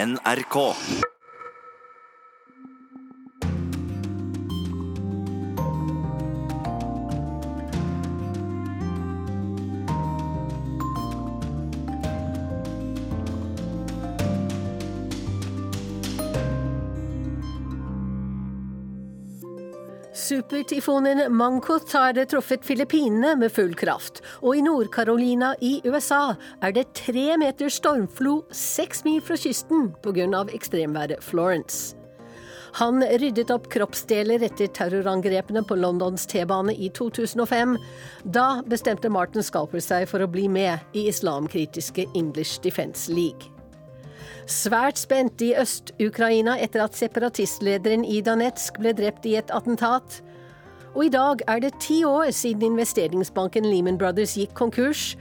NRK. Supertyfonen Mangkut har truffet Filippinene med full kraft, og i Nord-Carolina i USA er det tre meter stormflo seks mil fra kysten pga. ekstremværet Florence. Han ryddet opp kroppsdeler etter terrorangrepene på Londons T-bane i 2005. Da bestemte Martin Scalper seg for å bli med i islamkritiske English Defence League. Svært spent i Øst-Ukraina etter at separatistlederen i Danetsk ble drept i et attentat. Og i dag er det ti år siden investeringsbanken Lehman Brothers gikk konkurs.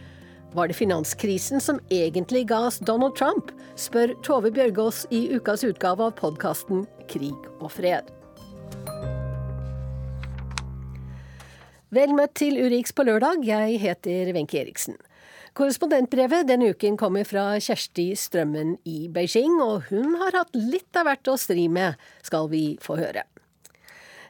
Var det finanskrisen som egentlig ga oss Donald Trump, spør Tove Bjørgaas i ukas utgave av podkasten Krig og fred. Vel møtt til Urix på lørdag, jeg heter Wenche Eriksen. Korrespondentbrevet denne uken kommer fra Kjersti Strømmen i Beijing, og hun har hatt litt av hvert å stri med, skal vi få høre.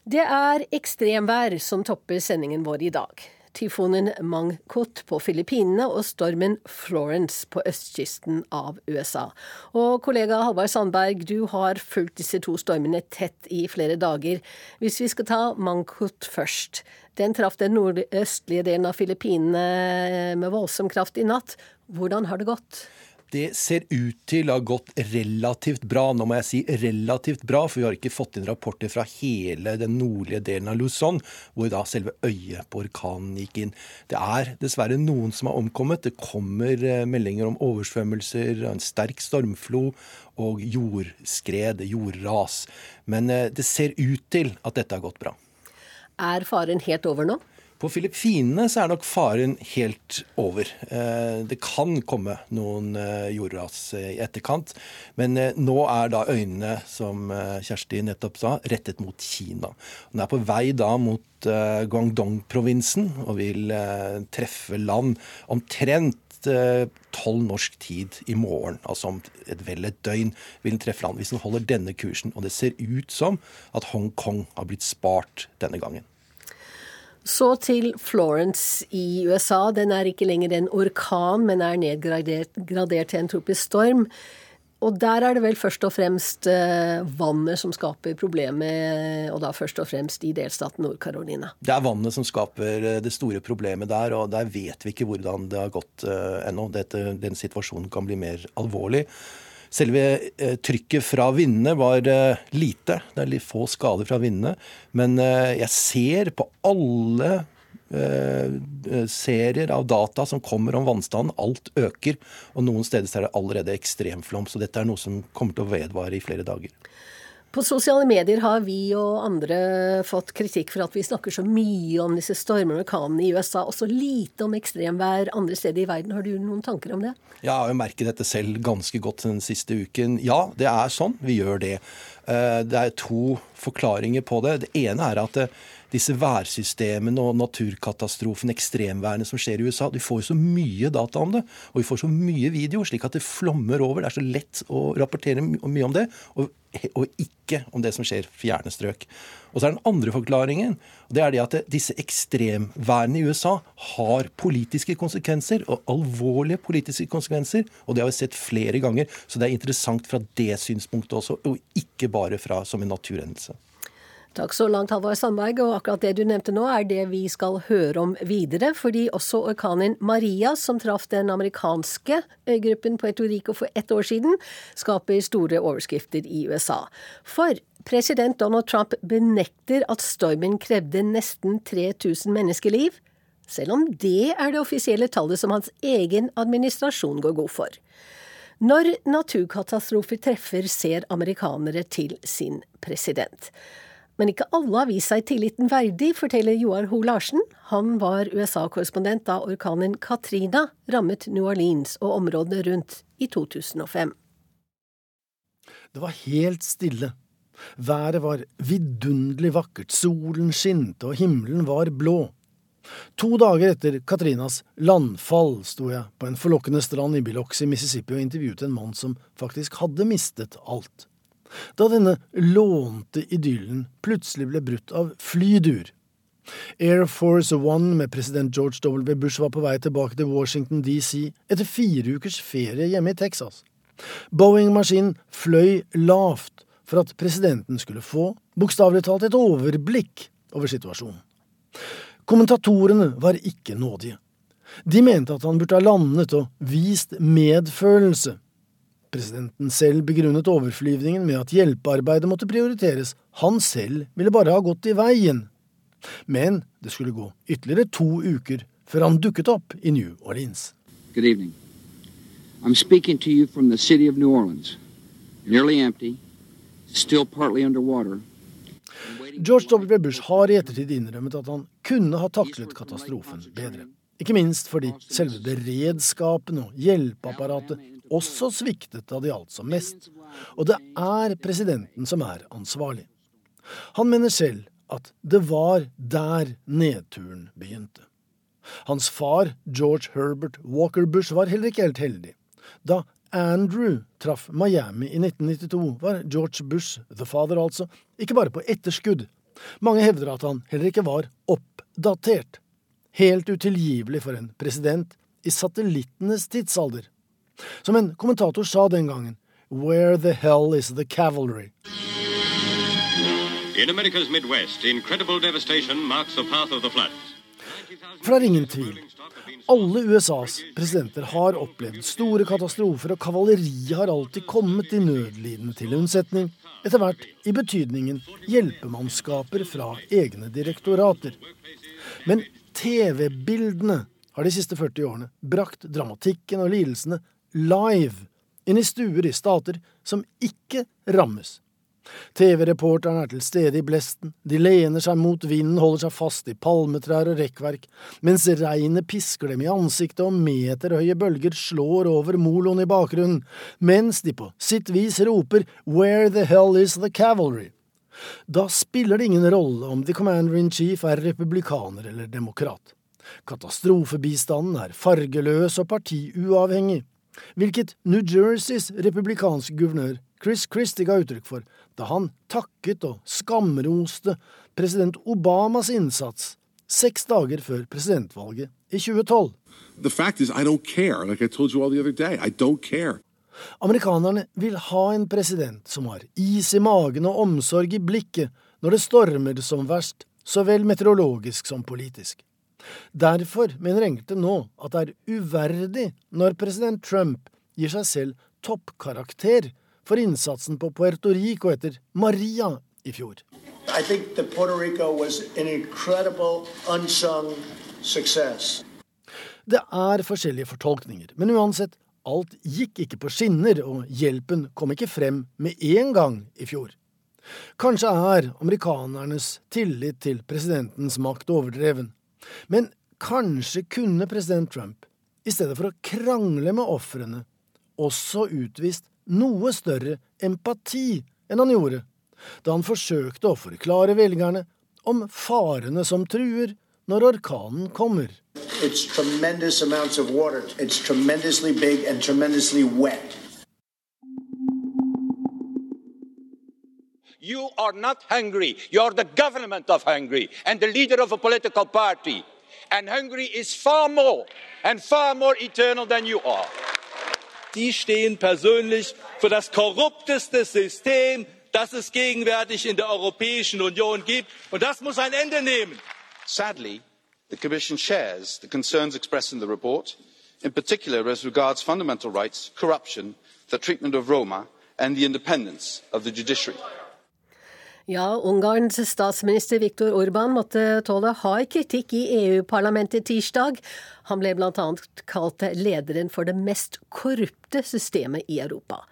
Det er ekstremvær som topper sendingen vår i dag. Tyfonen Mangkut på Filippinene og stormen Florence på østkysten av USA. Og kollega Halvard Sandberg, du har fulgt disse to stormene tett i flere dager. Hvis vi skal ta Mangkut først. Den traff den nordøstlige delen av Filippinene med voldsom kraft i natt. Hvordan har det gått? Det ser ut til å ha gått relativt bra. Nå må jeg si relativt bra, for vi har ikke fått inn rapporter fra hele den nordlige delen av Luzon, hvor da selve øyet på orkanen gikk inn. Det er dessverre noen som har omkommet. Det kommer eh, meldinger om oversvømmelser, en sterk stormflo og jordskred, jordras. Men eh, det ser ut til at dette har gått bra. Er faren helt over nå? På Filippinene så er nok faren helt over. Eh, det kan komme noen eh, jordras i etterkant, men eh, nå er da øynene, som Kjersti nettopp sa, rettet mot Kina. Den er på vei da mot Guangdong-provinsen og vil treffe land omtrent tolv norsk tid i morgen, altså om et vel et døgn, vil den treffe land hvis den holder denne kursen. Og det ser ut som at Hongkong har blitt spart denne gangen. Så til Florence i USA. Den er ikke lenger en orkan, men er nedgradert til en tropisk storm. Og der er det vel først og fremst eh, vannet som skaper problemet, og da først og fremst i delstaten Nord-Carolina. Det er vannet som skaper eh, det store problemet der, og der vet vi ikke hvordan det har gått ennå. Den situasjonen kan bli mer alvorlig. Selve eh, trykket fra vindene var eh, lite. Det er litt få skader fra vindene. Men eh, jeg ser på alle serier av data som kommer om vannstanden. Alt øker. Og noen steder er det allerede ekstremflom. Så dette er noe som kommer til å vedvare i flere dager. På sosiale medier har vi og andre fått kritikk for at vi snakker så mye om disse stormene og orkanene i USA, og så lite om ekstremvær andre steder i verden. Har du noen tanker om det? Ja, jeg har merket dette selv ganske godt den siste uken. Ja, det er sånn. Vi gjør det. Eh, det er to forklaringer på det. Det ene er at eh, disse værsystemene og naturkatastrofen, ekstremværene som skjer i USA. Du får jo så mye data om det, og vi får så mye video, slik at det flommer over. Det er så lett å rapportere mye om det, og, og ikke om det som skjer fjerne strøk. Og så er den andre forklaringen det er det at disse ekstremværene i USA har politiske konsekvenser, og alvorlige politiske konsekvenser. Og det har vi sett flere ganger. Så det er interessant fra det synspunktet også, og ikke bare fra, som en naturhendelse. Takk så langt, Halvard Sandberg. Og akkurat det du nevnte nå, er det vi skal høre om videre. Fordi også orkanen Maria, som traff den amerikanske øygruppen Puerto Rico for ett år siden, skaper store overskrifter i USA. For president Donald Trump benekter at stormen krevde nesten 3000 menneskeliv. Selv om det er det offisielle tallet som hans egen administrasjon går god for. Når naturkatastrofer treffer, ser amerikanere til sin president. Men ikke alle har vist seg tilliten verdig, forteller Joar Ho Larsen. Han var USA-korrespondent da orkanen Katrina rammet New Orleans og områdene rundt i 2005. Det var helt stille. Været var vidunderlig vakkert, solen skinte og himmelen var blå. To dager etter Katrinas landfall sto jeg på en forlokkende strand i Biloxi, Mississippi og intervjuet en mann som faktisk hadde mistet alt. Da denne lånte idyllen plutselig ble brutt av flydur. Air Force One med president George W. Bush var på vei tilbake til Washington DC etter fire ukers ferie hjemme i Texas. Boeing-maskinen fløy lavt for at presidenten skulle få, bokstavelig talt, et overblikk over situasjonen. Kommentatorene var ikke nådige. De mente at han burde ha landet og vist medfølelse. Presidenten selv begrunnet overflyvningen med at hjelpearbeidet måtte prioriteres, han selv ville bare ha gått i veien. Men det skulle gå ytterligere to uker før han dukket opp i New Orleans. Good evening. I'm speaking to you from the city of New Orleans, nearly empty, still partly underwater. George W. Bush har i ettertid innrømmet at han kunne ha taklet katastrofen bedre. Ikke minst fordi selve beredskapen og hjelpeapparatet også sviktet da det gjaldt som mest. Og det er presidenten som er ansvarlig. Han mener selv at det var der nedturen begynte. Hans far, George Herbert Walker Bush, var heller ikke helt heldig. Da Andrew traff Miami i 1992, var George Bush, the father altså, ikke bare på etterskudd. Mange hevder at han heller ikke var oppdatert. Helt utilgivelig for en president i satellittenes tidsalder. Som en kommentator sa den gangen, Where the hell is the cavalry? In America's Midwest, incredible devastation marks the path of the floods. For det er ingen tvil. Alle USAs presidenter har opplevd store katastrofer, og kavaleriet har alltid kommet de nødlidende til unnsetning, etter hvert i betydningen hjelpemannskaper fra egne direktorater. Men TV-bildene har de siste 40 årene brakt dramatikken og lidelsene live inn i stuer i stater som ikke rammes. TV-reporterne er til stede i blesten, de lener seg mot vinden, holder seg fast i palmetrær og rekkverk, mens regnet pisker dem i ansiktet og meterhøye bølger slår over moloen i bakgrunnen, mens de på sitt vis roper Where the hell is the cavalry? Da spiller det ingen rolle om the commander in chief er republikaner eller demokrat. Katastrofebistanden er fargeløs og partiuavhengig, hvilket New Jerseys republikanske guvernør Chris Christie ga uttrykk for da han takket og skamroste president Obamas innsats seks dager før presidentvalget i 2012. Is, I don't care. Like I told you all the other day, I don't care. Amerikanerne vil ha en president som har is i magen og omsorg i blikket når det stormer som verst, så vel meteorologisk som politisk. Derfor mener enkelte nå at det er uverdig når president Trump gir seg selv toppkarakter for innsatsen på Puerto Rico etter Maria i fjor. I think that Puerto Rico was an incredible unsung success. Det er forskjellige fortolkninger, men uansett, alt gikk ikke på skinner, og hjelpen kom ikke frem med en gang i fjor. Kanskje er amerikanernes tillit til presidentens makt overdreven, men kanskje kunne president Trump, i stedet for å krangle med ofrene, også utvist noe større empati enn han gjorde da han forsøkte å forklare velgerne om farene som truer når orkanen kommer. It's tremendous amounts of water. It's tremendously big and tremendously wet. You are not Hungary. You are the government of Hungary and the leader of a political party. And Hungary is far more and far more eternal than you are. Die stehen persönlich für das korrupteste System, das es gegenwärtig in der Europäischen Union gibt. Und das muss ein Ende nehmen. Sadly, the Commission shares the concerns expressed in the report, in particular as regards fundamental rights, corruption, the treatment of Roma, and the independence of the judiciary. Ja, Ungarns statsminister Viktor Orban måtte tåle hard kritikk i EU-parlamentet tirsdag. Han ble annet kalt lederen for det mest korrupte systemet i Europa.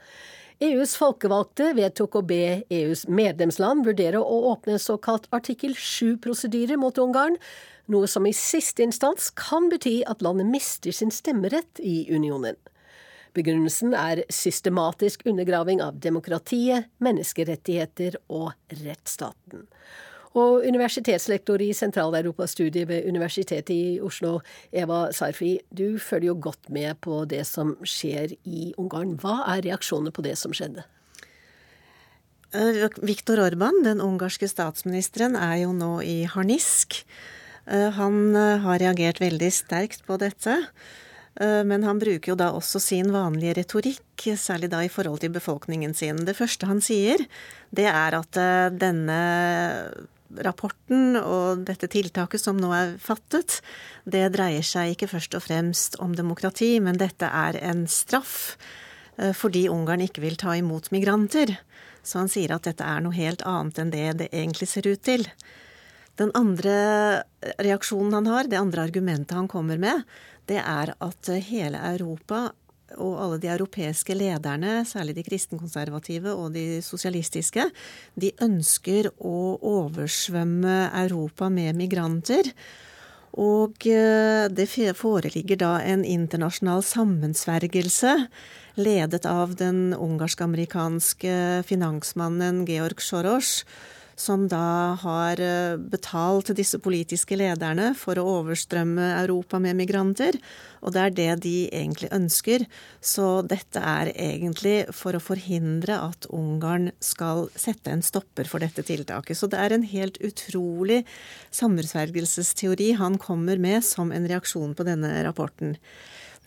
EUs folkevalgte vedtok å be EUs medlemsland vurdere å åpne en såkalt artikkel 7-prosedyre mot Ungarn, noe som i siste instans kan bety at landet mister sin stemmerett i unionen. Begrunnelsen er systematisk undergraving av demokratiet, menneskerettigheter og rettsstaten. Og universitetslektor i sentraleuropastudiet ved Universitetet i Oslo, Eva Sarfi, du følger jo godt med på det som skjer i Ungarn. Hva er reaksjonene på det som skjedde? Eh, Viktor Orban, den ungarske statsministeren, er jo nå i harnisk. Eh, han eh, har reagert veldig sterkt på dette. Men han bruker jo da også sin vanlige retorikk, særlig da i forhold til befolkningen sin. Det første han sier, det er at denne rapporten og dette tiltaket som nå er fattet, det dreier seg ikke først og fremst om demokrati, men dette er en straff fordi Ungarn ikke vil ta imot migranter. Så han sier at dette er noe helt annet enn det det egentlig ser ut til. Den andre reaksjonen han har, det andre argumentet han kommer med, det er at hele Europa og alle de europeiske lederne, særlig de kristenkonservative og de sosialistiske, de ønsker å oversvømme Europa med migranter. Og eh, det foreligger da en internasjonal sammensvergelse ledet av den ungarsk-amerikanske finansmannen Georg Soros, som da har eh, betalt disse politiske lederne for å overstrømme Europa med migranter. Og det er det de egentlig ønsker. Så dette er egentlig for å forhindre at Ungarn skal sette en stopper for dette tiltaket. Så det er en helt utrolig sammensvergelsesteori han kommer med som en reaksjon på denne rapporten.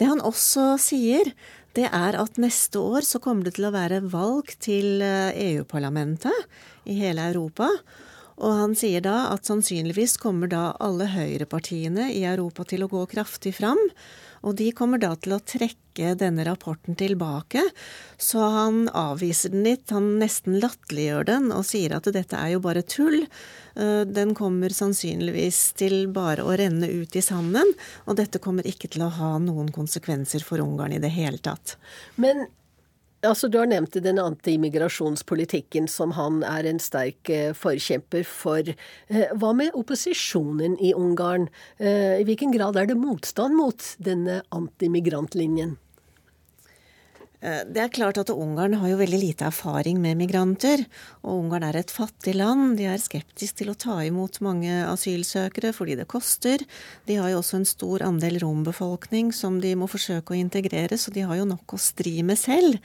Det han også sier, det er at neste år så kommer det til å være valg til EU-parlamentet eh, e i hele Europa. Og han sier da at sannsynligvis kommer da alle høyrepartiene i Europa til å gå kraftig fram. Og de kommer da til å trekke denne rapporten tilbake. Så han avviser den litt, han nesten latterliggjør den og sier at dette er jo bare tull. Eh, den kommer sannsynligvis til bare å renne ut i sanden, og dette kommer ikke til å ha noen konsekvenser for Ungarn i det hele tatt. Men Altså, Du har nevnt den antiimmigrasjonspolitikken som han er en sterk eh, forkjemper for. Eh, hva med opposisjonen i Ungarn? Eh, I hvilken grad er det motstand mot denne antimigrantlinjen? Det er klart at Ungarn har jo veldig lite erfaring med migranter. Og Ungarn er et fattig land. De er skeptiske til å ta imot mange asylsøkere fordi det koster. De har jo også en stor andel rombefolkning som de må forsøke å integrere, så de har jo nok å stri med selv.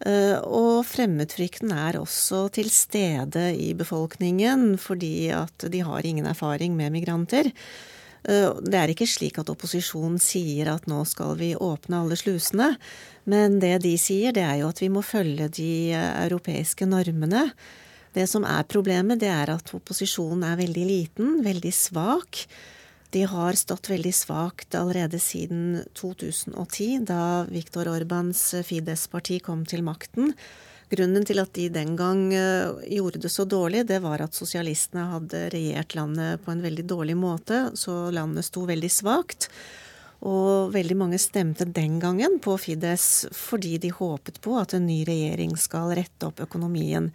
Eh, og fremmedfrykten er også til stede i befolkningen fordi at de har ingen erfaring med migranter. Eh, det er ikke slik at opposisjonen sier at nå skal vi åpne alle slusene. Men det de sier, det er jo at vi må følge de eh, europeiske normene. Det som er problemet, det er at opposisjonen er veldig liten, veldig svak. De har stått veldig svakt allerede siden 2010, da Viktor Orbans Fides-parti kom til makten. Grunnen til at de den gang eh, gjorde det så dårlig, det var at sosialistene hadde regjert landet på en veldig dårlig måte, så landet sto veldig svakt. Og veldig mange stemte den gangen på Fides fordi de håpet på at en ny regjering skal rette opp økonomien.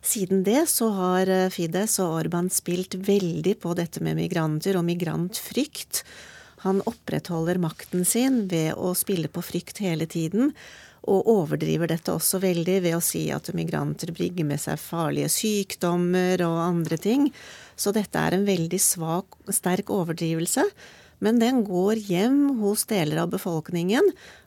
Siden det så har eh, Fides og Orban spilt veldig på dette med migranter og migrantfrykt. Han opprettholder makten sin ved å spille på frykt hele tiden og overdriver dette også veldig ved å si at migranter bringer med seg farlige sykdommer og andre ting. Så dette er en veldig svak, sterk overdrivelse. Men den går hjem hos deler av befolkningen.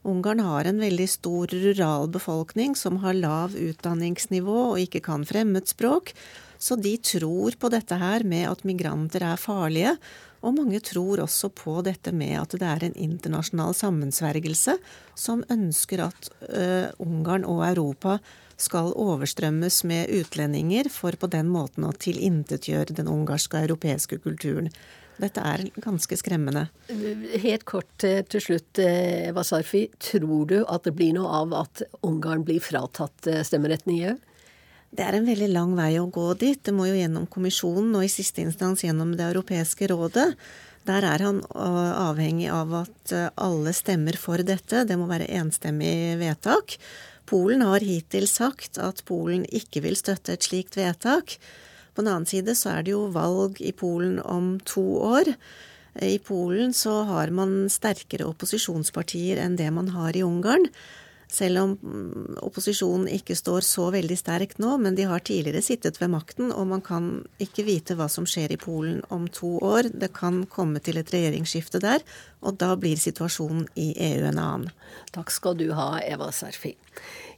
Ungarn har en veldig stor rural befolkning som har lav utdanningsnivå og ikke kan fremmedspråk. Så de tror på dette her med at migranter er farlige, og mange tror også på dette med at det er en internasjonal sammensvergelse som ønsker at uh, Ungarn og Europa skal overstrømmes med utlendinger for på den måten å tilintetgjøre den ungarske og europeiske kulturen. Dette er ganske skremmende. Helt kort eh, til slutt, eh, Eva Sarfi. Tror du at det blir noe av at Ungarn blir fratatt stemmeretten i EU? Det er en veldig lang vei å gå dit. Det må jo gjennom kommisjonen og i siste instans gjennom Det europeiske rådet. Der er han avhengig av at alle stemmer for dette. Det må være enstemmig vedtak. Polen har hittil sagt at Polen ikke vil støtte et slikt vedtak. På den annen side så er det jo valg i Polen om to år. I Polen så har man sterkere opposisjonspartier enn det man har i Ungarn. Selv om mm, opposisjonen ikke står så veldig sterkt nå, men de har tidligere sittet ved makten, og man kan ikke vite hva som skjer i Polen om to år. Det kan komme til et regjeringsskifte der, og da blir situasjonen i EU en annen. Takk skal du ha, Eva Serfi.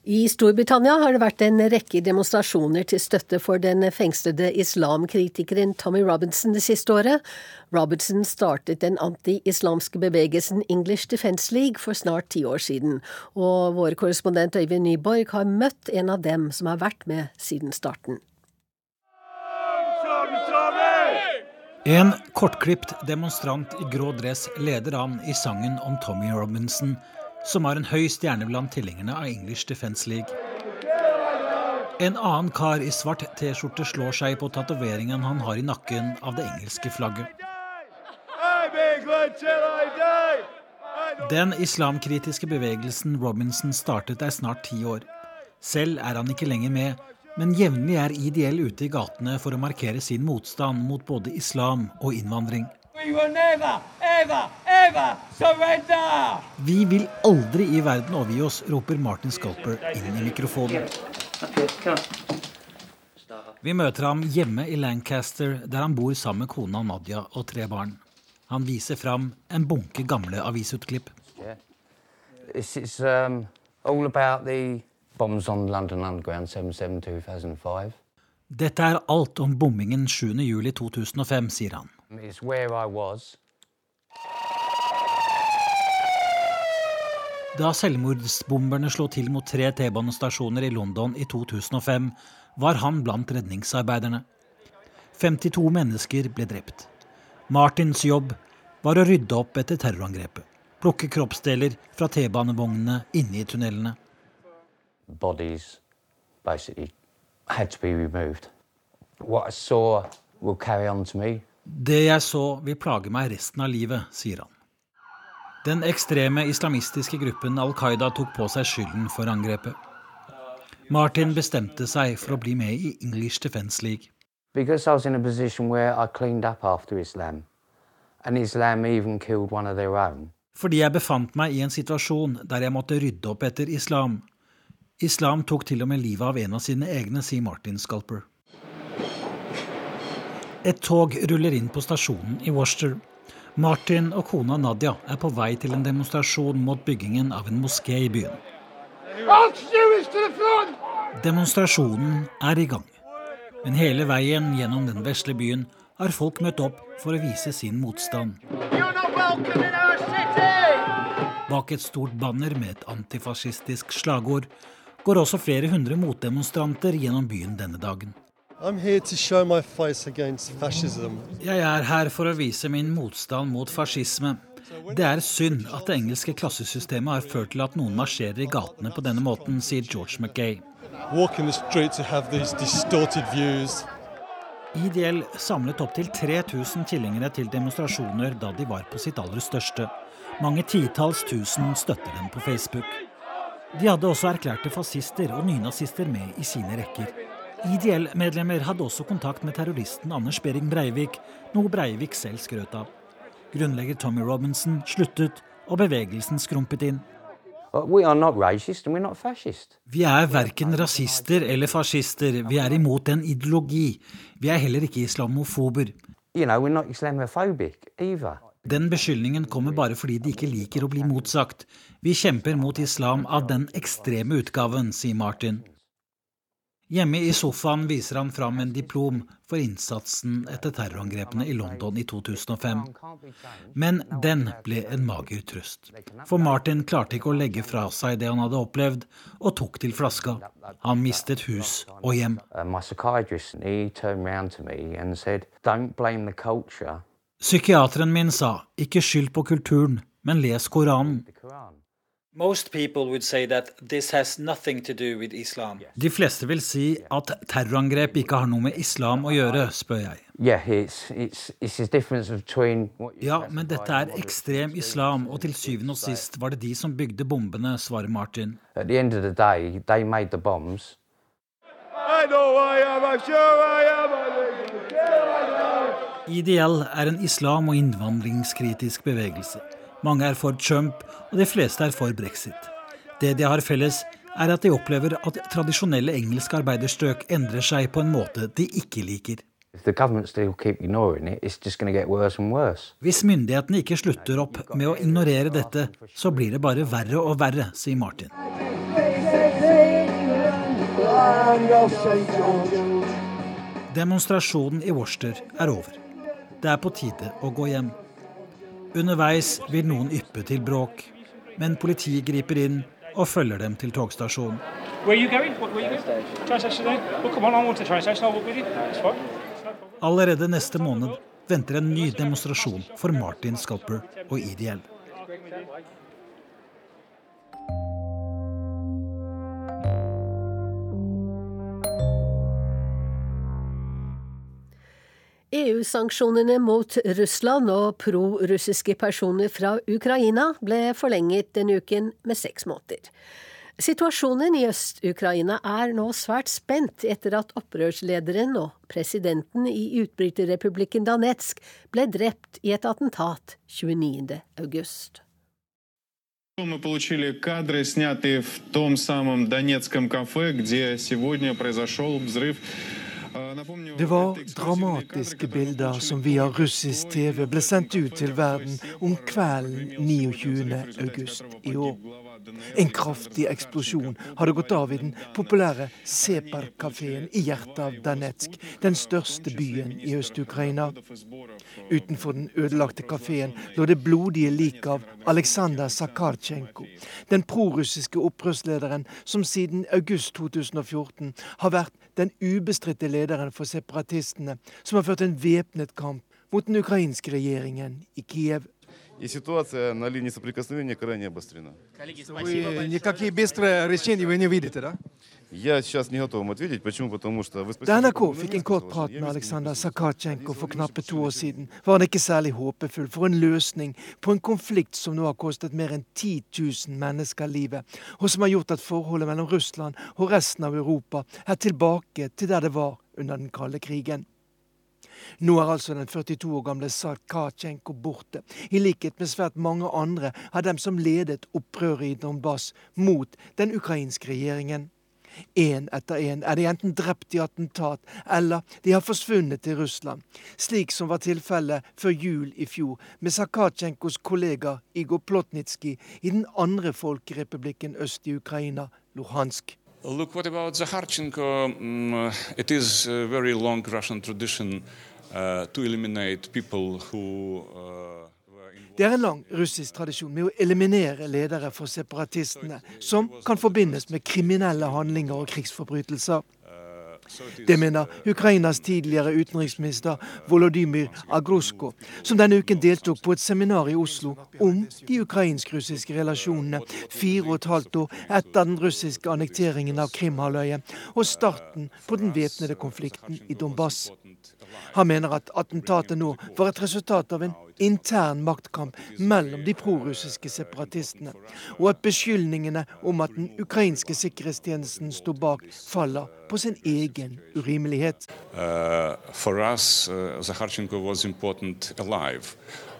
I Storbritannia har det vært en rekke demonstrasjoner til støtte for den fengslede islamkritikeren Tommy Robinson det siste året. Robinson startet den anti-islamske bevegelsen English Defence League for snart ti år siden, og vår korrespondent Øyvind Nyborg har møtt en av dem som har vært med siden starten. En kortklipt demonstrant i grå dress leder an i sangen om Tommy Robinson, som har en høy stjerne blant tilhengerne av English Defence League. En annen kar i svart T-skjorte slår seg på tatoveringen han har i nakken av det engelske flagget. Den islamkritiske bevegelsen Robinson startet er snart ti år. Selv er han ikke lenger med, men jevnlig er ideell ute i gatene for å markere sin motstand mot både islam og innvandring. We will never, ever, ever surrender! Vi vil aldri i verden overgi oss, roper Martin Sculper inn i mikrofonen. Vi møter ham hjemme i Lancaster, der han bor sammen med kona Nadia og tre barn. Han viser fram en bunke gamle avisutklipp. Yeah. It's, um, all about the bombs on London Underground 77 Dette er alt om bombingen 7.07.2005, sier han. It's where I was. Da selvmordsbomberne slo til mot tre T-banestasjoner i London i 2005, var han blant redningsarbeiderne. 52 mennesker ble drept. Martins jobb var å rydde opp etter terrorangrepet. Plukke kroppsdeler fra T-banevognene inne i tunnelene. Bodies basically had to be removed. What I saw will carry on to me det jeg så, vil plage meg resten av livet, sier han. Den ekstreme islamistiske gruppen Al Qaida tok på seg skylden for angrepet. Martin bestemte seg for å bli med i English Defence League. Because I was in a position where I cleaned up after Islam, and Islam even killed one of their own. Fordi jeg befant meg i en situasjon der jeg måtte rydde opp etter islam. Islam tok til og med livet av en av sine egne, sier Martin Sculper. Et tog ruller inn på stasjonen i Worcester. Martin og kona Nadia er på vei til en demonstrasjon mot byggingen av en moské i byen. Demonstrasjonen er i gang. Men hele veien gjennom den vesle byen har folk møtt opp for å vise sin motstand. Bak et stort banner med et antifascistisk slagord går også flere hundre motdemonstranter gjennom byen denne dagen. Jeg er her for å vise min motstand mot fascisme. Det er synd at det engelske klassesystemet har ført til at noen marsjerer i gatene på denne måten, sier George Mackay. IDL samlet opptil 3000 tilhengere til demonstrasjoner da de var på sitt aller største. Mange titalls tusen støtter dem på Facebook. De hadde også erklærte fascister og nynazister med i sine rekker. IDL-medlemmer hadde også kontakt med terroristen Anders Behring Breivik, noe Breivik selv skrøt av. Grunnlegger Tommy Robinson sluttet, og bevegelsen skrumpet inn. Vi er verken rasister eller fascister. Vi er imot en ideologi. Vi er heller ikke islamofober. Den beskyldningen kommer bare fordi de ikke liker å bli motsagt. Vi kjemper mot islam av den ekstreme utgaven, sier Martin. Hjemme i sofaen viser han fram en diplom for innsatsen etter terrorangrepene i London i 2005. Men den ble en mager trøst. For Martin klarte ikke å legge fra seg det han hadde opplevd, og tok til flaska. Han mistet hus og hjem. Psykiateren min sa ikke skyld på kulturen, men les Koranen. De fleste vil si at terrorangrep ikke har noe med islam å gjøre, spør jeg. Ja, men dette er ekstrem islam, og til syvende og sist var det de som bygde bombene, svarer Martin. IDL er en islam- og innvandringskritisk bevegelse. Mange er for Trump, og de fleste er for brexit. Det de har felles, er at de opplever at tradisjonelle engelske arbeiderstrøk endrer seg på en måte de ikke liker. Hvis myndighetene ikke slutter opp med å ignorere dette, så blir det bare verre og verre, sier Martin. Demonstrasjonen i Worcester er over. Det er på tide å gå hjem. Underveis vil noen yppe til bråk, men politiet griper inn og følger dem til togstasjonen. Allerede neste måned venter en ny demonstrasjon for Martin Scalper og IDL. EU-sanksjonene mot Russland og pro-russiske personer fra Ukraina ble forlenget denne uken med seks måneder. Situasjonen i Øst-Ukraina er nå svært spent etter at opprørslederen og presidenten i utbryterrepublikken Danetsk ble drept i et attentat 29. august. Мы получили кадры, снятые в том самом донецком кафе, где сегодня произошел взрыв det var dramatiske bilder som via russisk TV ble sendt ut til verden om kvelden 29. august i år. En kraftig eksplosjon hadde gått av i den populære Separ-kafeen i hjertet av Danetsk, den største byen i Øst-Ukraina. Utenfor den ødelagte kafeen lå det blodige liket av Aleksandr Sakarchenko, den prorussiske opprørslederen som siden august 2014 har vært den ubestridte lederen for separatistene, som har ført en væpnet kamp mot den ukrainske regjeringen i Kiev. И ситуация на линии соприкосновения крайне обострена. Вы никакие быстрые решения вы не видите, да? Denne kår fikk en kort prat med Aleksandr Sakarchenko for knappe to år siden. Var han ikke særlig håpefull for en løsning på en konflikt som nå har kostet mer enn 10 000 mennesker livet, og som har gjort at forholdet mellom Russland og resten av Europa er tilbake til der det var under den kalde krigen. Nå er altså den 42 år gamle Sakarchenko borte, i likhet med svært mange andre av dem som ledet opprøret i Donbas mot den ukrainske regjeringen. Én etter én er de enten drept i attentat, eller de har forsvunnet til Russland, slik som var tilfellet før jul i fjor med Sakatsjenkos kollega Igor Plotnitskij i den andre folkerepublikken øst i Ukraina, Luhansk. Look, what about Zakharchenko? Um, it is a very long Russian tradition uh, to eliminate people who uh, det er en lang russisk tradisjon med å eliminere ledere for separatistene, som kan forbindes med kriminelle handlinger og krigsforbrytelser. Det mener Ukrainas tidligere utenriksminister Volodymyr Agrusko, som denne uken deltok på et seminar i Oslo om de ukrainsk-russiske relasjonene fire og et halvt år etter den russiske annekteringen av Krimhalvøya og starten på den væpnede konflikten i Donbass. Han mener at attentatet nå var et resultat av en intern maktkamp mellom de prorussiske separatistene, og at beskyldningene om at den ukrainske sikkerhetstjenesten sto bak, faller på sin egen urimelighet. Uh, for us, uh, Zakharchenko was important alive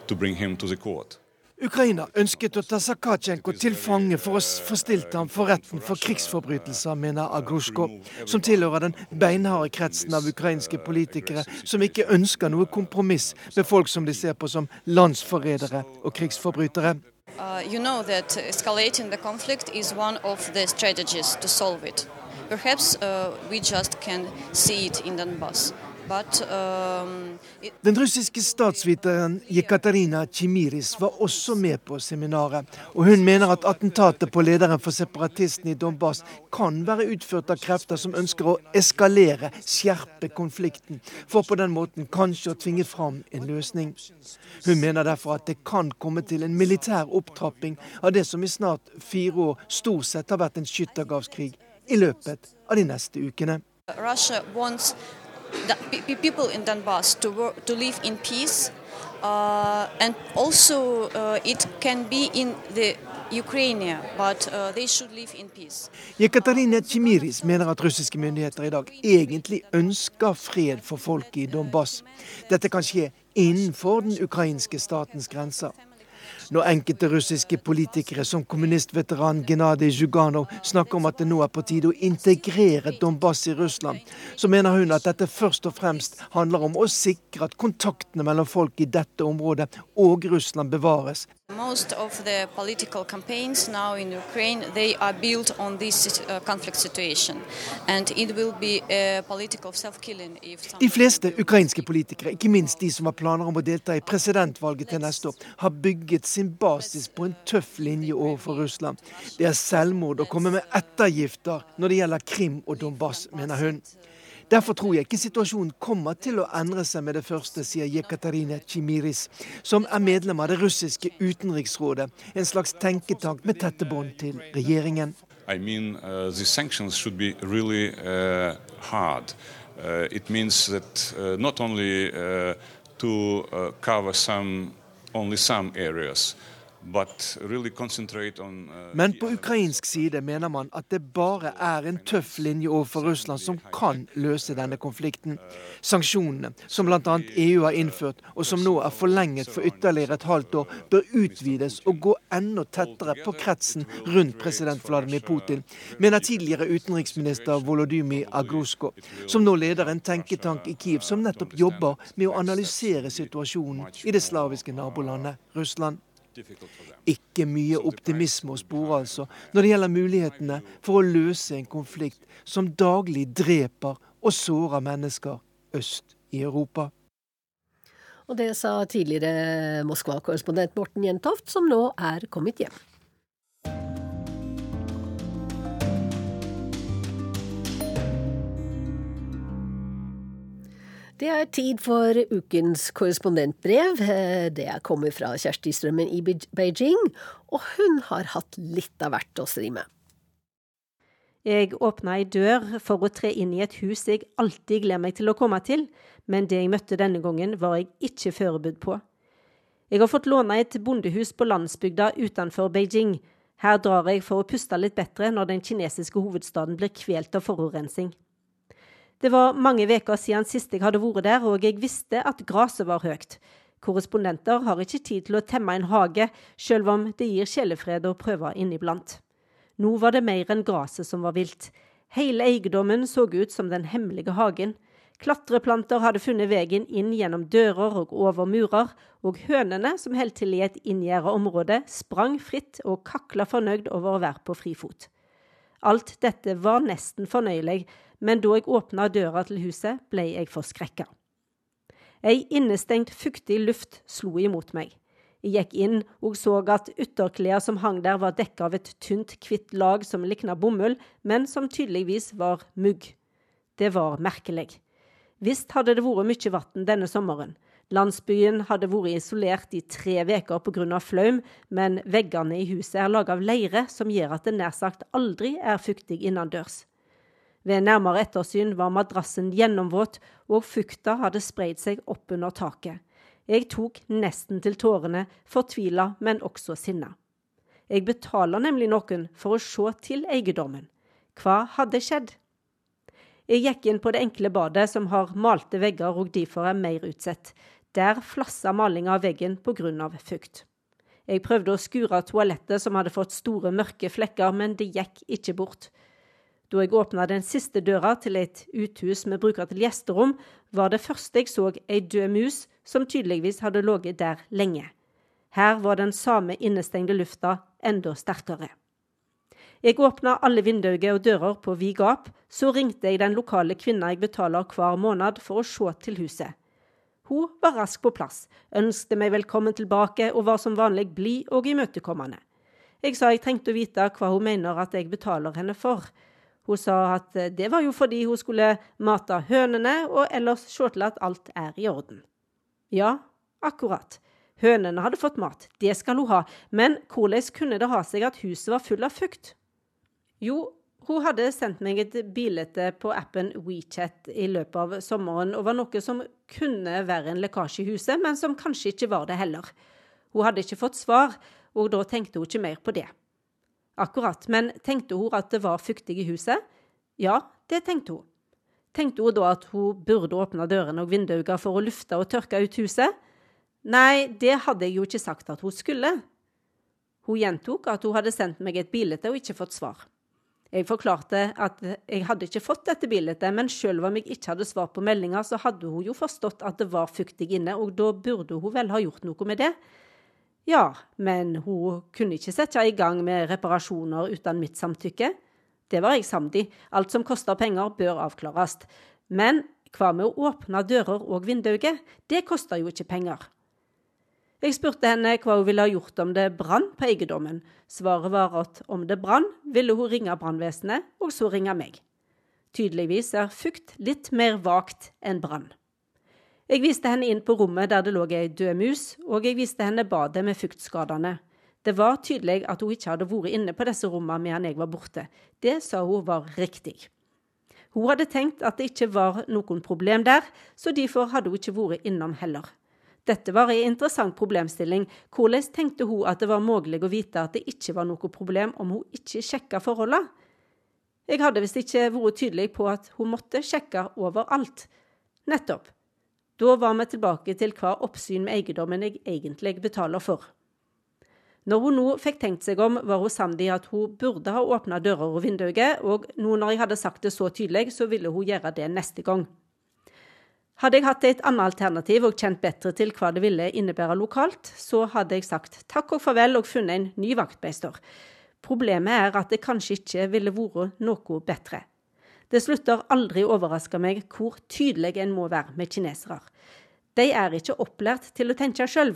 to bring him to. Ukraina ønsket å ta Sakatsjenko til fange for å få stilt ham for retten for krigsforbrytelser, mener Agrushko, som tilhører den beinharde kretsen av ukrainske politikere som ikke ønsker noe kompromiss med folk som de ser på som landsforrædere og krigsforbrytere. Uh, you know that escalating the conflict is one of the strategies to solve it. Perhaps uh, we just can see it in Donbass. Um, Den russiske statsviteren Jekaterina Chimiris var også med på seminaret. Og hun mener at attentatet på lederen for separatistene i Donbass kan være utført av krefter som ønsker å eskalere, skjerpe konflikten, for på den måten kanskje å tvinge fram en løsning. Hun mener derfor at det kan komme til en militær opptrapping av det som i snart fire år stort sett har vært en skyttergravskrig, i løpet av de neste ukene. Russia wants people in Donbass to work, to live in peace, uh, and also uh, it can be in the Ukraine, but uh. Jekaterina Chimiris mener at russiske myndigheter i dag egentlig ønsker fred for folket i Donbass. Dette kan skje innenfor den ukrainske statens grenser. Når enkelte russiske politikere, som kommunistveteran Gennadij Zjuganov, snakker om at det nå er på tide å integrere Donbass i Russland, så mener hun at dette først og fremst handler om å sikre at kontaktene mellom folk i dette området og Russland bevares. Most of the political campaigns now in Ukraine they are built on this uh, conflict situation, and it will be a political self-killing if. De fleste ukrainske politikere, ikke minst de som har planer om å delta i presidentvalget til neste år, har bygget sin basis på en tøff linje overfor Russland. Det er selvmord å komme med ettergifter når det gjelder Krim og Donbass, mener hun. Derfor tror jeg ikke situasjonen kommer til å endre seg med det første, sier Jekaterine Chimiris, som er medlem av det russiske utenriksrådet, en slags tenketank med tette bånd til regjeringen. I mean, uh, the sanctions should be really uh, hard. Uh, it means that uh, not only uh, to uh, cover some, only some areas, Men på ukrainsk side mener man at det bare er en tøff linje overfor Russland som kan løse denne konflikten. Sanksjonene, som bl.a. EU har innført, og som nå er forlenget for ytterligere et halvt år, bør utvides og gå enda tettere på kretsen rundt president Vladimir Putin, mener tidligere utenriksminister Volodymyr Agrusko, som nå leder en tenketank i Kiev som nettopp jobber med å analysere situasjonen i det slaviske nabolandet Russland. Ikke mye optimisme å spore altså, når det gjelder mulighetene for å løse en konflikt som daglig dreper og sårer mennesker øst i Europa. Og det sa tidligere Moskva-korrespondent Morten Jentoft, som nå er kommet hjem. Det er tid for ukens korrespondentbrev. Det kommer fra Kjersti Strømmen i Beijing, og hun har hatt litt av hvert å stri med. Jeg åpna ei dør for å tre inn i et hus jeg alltid gleder meg til å komme til, men det jeg møtte denne gangen, var jeg ikke forberedt på. Jeg har fått låne et bondehus på landsbygda utenfor Beijing. Her drar jeg for å puste litt bedre når den kinesiske hovedstaden blir kvelt av forurensning. Det var mange uker siden sist jeg hadde vært der, og jeg visste at gresset var høyt. Korrespondenter har ikke tid til å temme en hage, selv om det gir sjelefred å prøve inniblant. Nå var det mer enn gresset som var vilt. Hele eiendommen så ut som den hemmelige hagen. Klatreplanter hadde funnet veien inn gjennom dører og over murer, og hønene som holdt til i et inngjerda område, sprang fritt og kakla fornøyd over å være på frifot. Alt dette var nesten fornøyelig, men da jeg åpna døra til huset, ble jeg forskrekka. Ei innestengt, fuktig luft slo imot meg. Jeg gikk inn og så at ytterklærne som hang der, var dekka av et tynt, hvitt lag som likna bomull, men som tydeligvis var mugg. Det var merkelig. Visst hadde det vært mye vann denne sommeren. Landsbyen hadde vært isolert i tre uker pga. flaum, men veggene i huset er laget av leire, som gjør at det nær sagt aldri er fuktig innendørs. Ved nærmere ettersyn var madrassen gjennomvåt, og fukta hadde spreid seg oppunder taket. Jeg tok nesten til tårene, fortvila, men også sinna. Jeg betaler nemlig noen for å se til eiendommen. Hva hadde skjedd? Jeg gikk inn på det enkle badet, som har malte vegger og derfor er mer utsatt. Der flassa malinga av veggen pga. fukt. Jeg prøvde å skure toalettet, som hadde fått store, mørke flekker, men det gikk ikke bort. Da jeg åpna den siste døra til et uthus vi bruker til gjesterom, var det første jeg så ei død mus som tydeligvis hadde ligget der lenge. Her var den samme innestengte lufta enda sterkere. Jeg åpna alle vinduer og dører på vid gap, så ringte jeg den lokale kvinna jeg betaler hver måned for å se til huset. Hun var raskt på plass, ønsket meg velkommen tilbake og var som vanlig blid og imøtekommende. Jeg sa jeg trengte å vite hva hun mener at jeg betaler henne for. Hun sa at det var jo fordi hun skulle mate hønene og ellers se til at alt er i orden. Ja, akkurat. Hønene hadde fått mat, det skal hun ha, men hvordan kunne det ha seg at huset var full av fukt? Jo, hun hadde sendt meg et bilde på appen WeChat i løpet av sommeren over noe som kunne være en lekkasje i huset, men som kanskje ikke var det heller. Hun hadde ikke fått svar, og da tenkte hun ikke mer på det. Akkurat. Men tenkte hun at det var fuktig i huset? Ja, det tenkte hun. Tenkte hun da at hun burde åpne dørene og vinduene for å lufte og tørke ut huset? Nei, det hadde jeg jo ikke sagt at hun skulle. Hun gjentok at hun hadde sendt meg et bilde og ikke fått svar. Jeg forklarte at jeg hadde ikke fått dette bildet, men selv om jeg ikke hadde svar på meldinga, så hadde hun jo forstått at det var fuktig inne, og da burde hun vel ha gjort noe med det. Ja, men hun kunne ikke sette i gang med reparasjoner uten mitt samtykke. Det var jeg samd i. Alt som koster penger, bør avklares. Men hva med å åpne dører og vinduer? Det koster jo ikke penger. Jeg spurte henne hva hun ville ha gjort om det brann på eiendommen. Svaret var at om det brann, ville hun ringe brannvesenet, og så ringe meg. Tydeligvis er fukt litt mer vagt enn brann. Jeg viste henne inn på rommet der det lå ei død mus, og jeg viste henne badet med fuktskadene. Det var tydelig at hun ikke hadde vært inne på disse rommene medan jeg var borte. Det sa hun var riktig. Hun hadde tenkt at det ikke var noen problem der, så derfor hadde hun ikke vært innom heller. Dette var en interessant problemstilling. Hvordan tenkte hun at det var mulig å vite at det ikke var noe problem om hun ikke sjekka forholda? Jeg hadde visst ikke vært tydelig på at hun måtte sjekke overalt. Nettopp. Da var vi tilbake til hva oppsyn med eiendommen jeg egentlig betaler for. Når hun nå fikk tenkt seg om, var hun samd i at hun burde ha åpna dører og vinduer, og nå når jeg hadde sagt det så tydelig, så ville hun gjøre det neste gang. Hadde jeg hatt et annet alternativ og kjent bedre til hva det ville innebære lokalt, så hadde jeg sagt takk og farvel og funnet en ny vaktmester. Problemet er at det kanskje ikke ville vært noe bedre. Det slutter aldri å overraske meg hvor tydelig en må være med kinesere. De er ikke opplært til å tenke sjøl.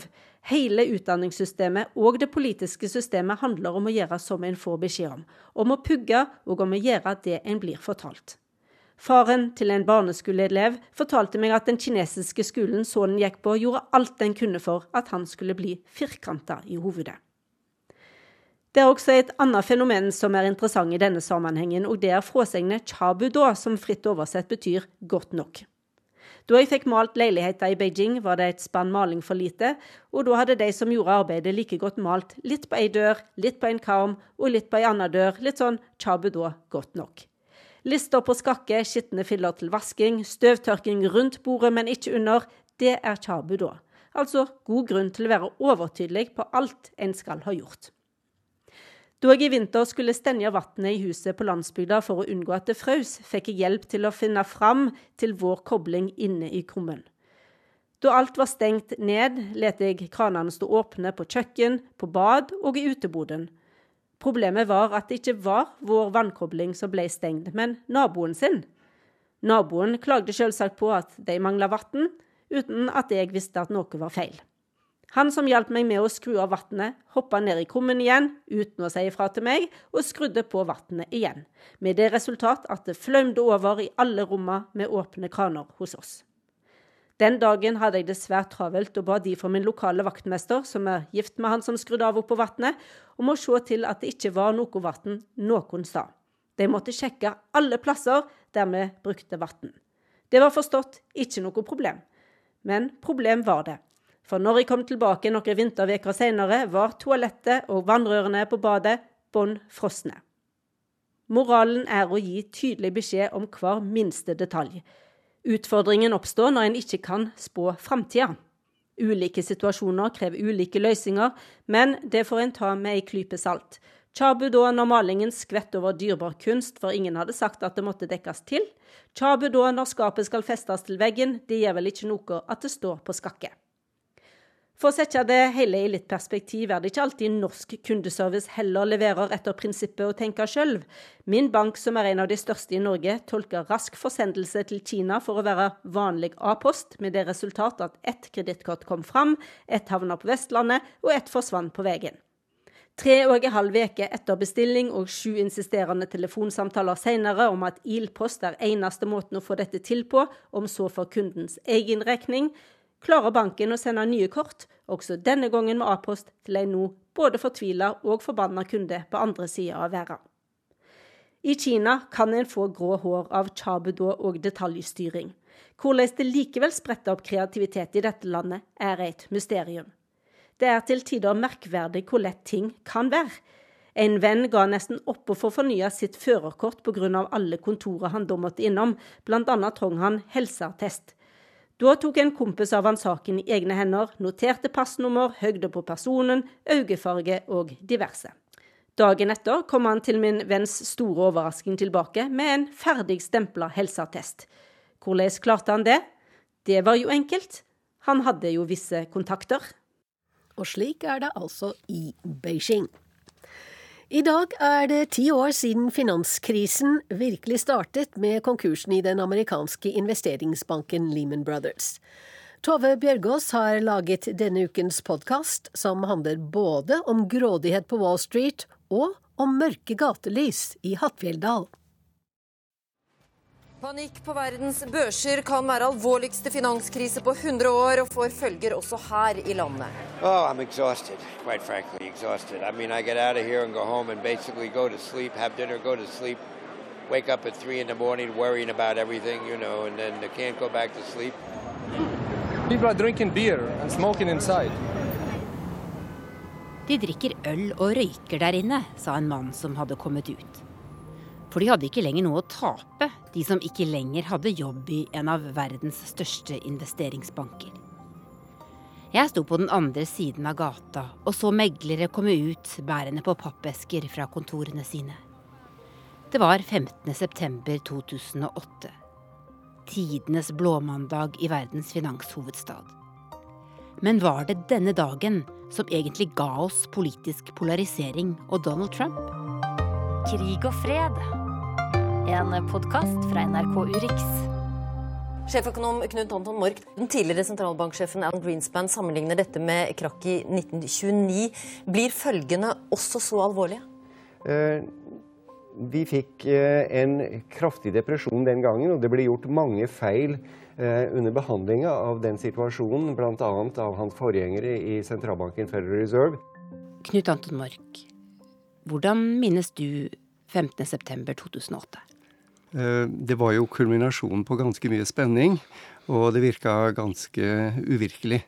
Hele utdanningssystemet og det politiske systemet handler om å gjøre som en får beskjed om, om å pugge og om å gjøre det en blir fortalt. Faren til en barneskoleelev fortalte meg at den kinesiske skolen sønnen gikk på, gjorde alt den kunne for at han skulle bli firkanta i hovedet. Det er også et annet fenomen som er interessant i denne sammenhengen, og det er fråsegnet chabudo, som fritt oversett betyr godt nok. Da jeg fikk malt leiligheter i Beijing, var det et spann maling for lite, og da hadde de som gjorde arbeidet, like godt malt litt på ei dør, litt på en karm og litt på ei anna dør, litt sånn chabudo godt nok. Lister på skakke, skitne filler til vasking, støvtørking rundt bordet, men ikke under. Det er chabu da. Altså god grunn til å være overtydelig på alt en skal ha gjort. Da jeg i vinter skulle stenge vannet i huset på landsbygda for å unngå at det frøs, fikk jeg hjelp til å finne fram til vår kobling inne i krummen. Da alt var stengt ned, lot jeg kranene stå åpne på kjøkken, på bad og i uteboden, Problemet var at det ikke var vår vannkobling som ble stengt, men naboen sin. Naboen klagde selvsagt på at de mangla vann, uten at jeg visste at noe var feil. Han som hjalp meg med å skru av vannet, hoppa ned i kummen igjen uten å si ifra til meg, og skrudde på vannet igjen, med det resultat at det flømde over i alle rommene med åpne kraner hos oss. Den dagen hadde jeg det svært travelt og ba de for min lokale vaktmester, som er gift med han som skrudde av opp på vannet, om å se til at det ikke var noe vann noen stad. De måtte sjekke alle plasser der vi brukte vann. Det var forstått ikke noe problem. Men problem var det. For når jeg kom tilbake noen vinterveker senere, var toalettet og vannrørene på badet bånn frosne. Moralen er å gi tydelig beskjed om hver minste detalj. Utfordringen oppstår når en ikke kan spå framtida. Ulike situasjoner krever ulike løsninger, men det får en ta med ei klype salt. Chabu da når malingen skvett over dyrebar kunst, for ingen hadde sagt at det måtte dekkes til. Chabu da når skapet skal festes til veggen, det gjør vel ikke noe at det står på skakke. For å sette det hele i litt perspektiv er det ikke alltid norsk kundeservice heller leverer etter prinsippet å tenke sjøl. Min bank, som er en av de største i Norge, tolker rask forsendelse til Kina for å være vanlig A-post, med det resultat at ett kredittkort kom fram, ett havna på Vestlandet og ett forsvant på veien. Tre og en halv uke etter bestilling og sju insisterende telefonsamtaler senere om at ilpost er eneste måten å få dette til på, om så for kundens egen regning, klarer banken å sende nye kort, også denne gangen med A-post, til en nå både fortvila og forbanna kunde på andre sida av verden. I Kina kan en få grå hår av chabudo og detaljstyring. Hvordan det likevel spretter opp kreativitet i dette landet, er et mysterium. Det er til tider merkverdig hvor lett ting kan være. En venn ga nesten opp å få fornya sitt førerkort pga. alle kontorer han da måtte innom, bl.a. trong han helseattest. Da tok en kompis av han saken i egne hender, noterte passnummer, høgde på personen, øyefarge og diverse. Dagen etter kom han til min venns store overrasking tilbake med en ferdig stempla helseattest. Hvordan klarte han det? Det var jo enkelt. Han hadde jo visse kontakter. Og slik er det altså i Beijing. I dag er det ti år siden finanskrisen virkelig startet med konkursen i den amerikanske investeringsbanken Lehman Brothers. Tove Bjørgaas har laget denne ukens podkast, som handler både om grådighet på Wall Street og om mørke gatelys i Hattfjelldal. Panikk på verdens børser kan være alvorligste finanskrise på 100 år, og får følger også her i landet. Oh, I'm exhausted, quite frankly, exhausted. I mean, I get out of here and go home and basically go to sleep, have dinner, go to sleep, wake up at three in the morning worrying about everything, you know, and then I can't go back to sleep. People are drinking beer and smoking inside. De drikker øl og røyker der inne, sa en mann som hadde kommet ut. For de hadde ikke lenger noe å tape, de som ikke lenger hadde jobb i en av verdens største investeringsbanker. Jeg sto på den andre siden av gata og så meglere komme ut bærende på pappesker fra kontorene sine. Det var 15.9.2008. Tidenes blåmandag i verdens finanshovedstad. Men var det denne dagen som egentlig ga oss politisk polarisering og Donald Trump? Krig og fred. En podkast fra NRK Urix. Sjeføkonom Knut Anton Mork, den tidligere sentralbanksjefen Alan Greenspan sammenligner dette med krakk i 1929. Blir følgene også så alvorlige? Eh, vi fikk eh, en kraftig depresjon den gangen, og det ble gjort mange feil eh, under behandlinga av den situasjonen, bl.a. av hans forgjengere i sentralbanken Federal Reserve. Knut Anton Mork, hvordan minnes du 15.9.2008? Eh, det var jo kulminasjonen på ganske mye spenning, og det virka ganske uvirkelig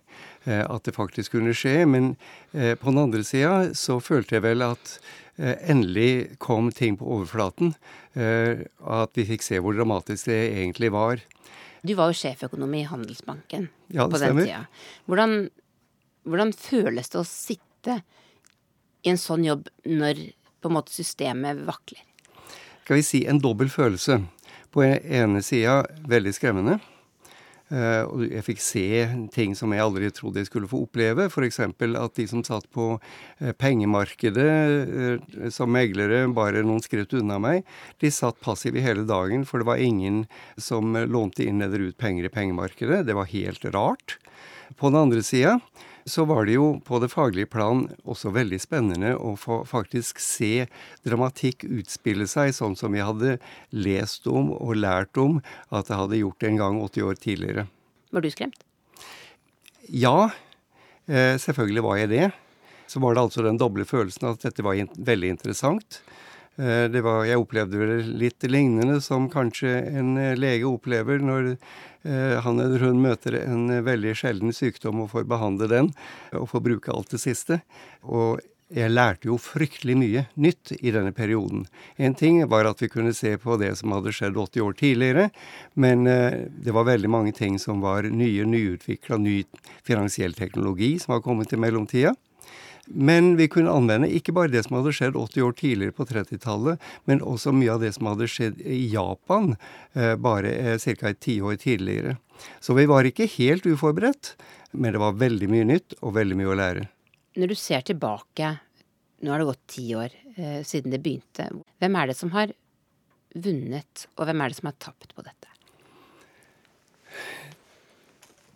eh, at det faktisk kunne skje. Men eh, på den andre sida så følte jeg vel at endelig kom ting på overflaten. At vi fikk se hvor dramatisk det egentlig var. Du var jo sjeføkonom i Handelsbanken ja, på den tida. Hvordan, hvordan føles det å sitte i en sånn jobb når på en måte systemet vakler? Skal vi si en dobbel følelse. På ene sida veldig skremmende. Uh, og jeg fikk se ting som jeg aldri trodde jeg skulle få oppleve. F.eks. at de som satt på uh, pengemarkedet uh, som meglere bare noen skritt unna meg, de satt passive hele dagen, for det var ingen som lånte inn eller ut penger i pengemarkedet. Det var helt rart. På den andre sida så var det jo på det faglige plan også veldig spennende å få faktisk se dramatikk utspille seg, sånn som vi hadde lest om og lært om at det hadde gjort en gang 80 år tidligere. Var du skremt? Ja, eh, selvfølgelig var jeg det. Så var det altså den doble følelsen at dette var veldig interessant. Eh, det var, jeg opplevde det litt lignende som kanskje en eh, lege opplever når han eller hun møter en veldig sjelden sykdom og får behandle den, og får bruke alt det siste. Og jeg lærte jo fryktelig mye nytt i denne perioden. En ting var at vi kunne se på det som hadde skjedd 80 år tidligere, men det var veldig mange ting som var nye, nyutvikla, ny finansiell teknologi som var kommet i mellomtida. Men vi kunne anvende ikke bare det som hadde skjedd 80 år tidligere på 30-tallet, men også mye av det som hadde skjedd i Japan eh, bare eh, ca. et tiår tidligere. Så vi var ikke helt uforberedt, men det var veldig mye nytt og veldig mye å lære. Når du ser tilbake, nå har det gått ti år eh, siden det begynte, hvem er det som har vunnet, og hvem er det som har tapt på dette?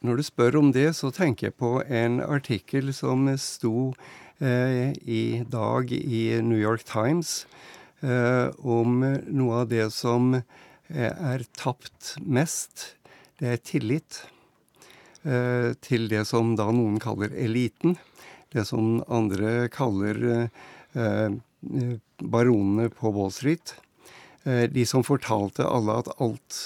Når du spør om det, så tenker jeg på en artikkel som sto eh, i dag i New York Times eh, om noe av det som eh, er tapt mest. Det er tillit eh, til det som da noen kaller eliten. Det som andre kaller eh, baronene på Wall Street. Eh, de som fortalte alle at alt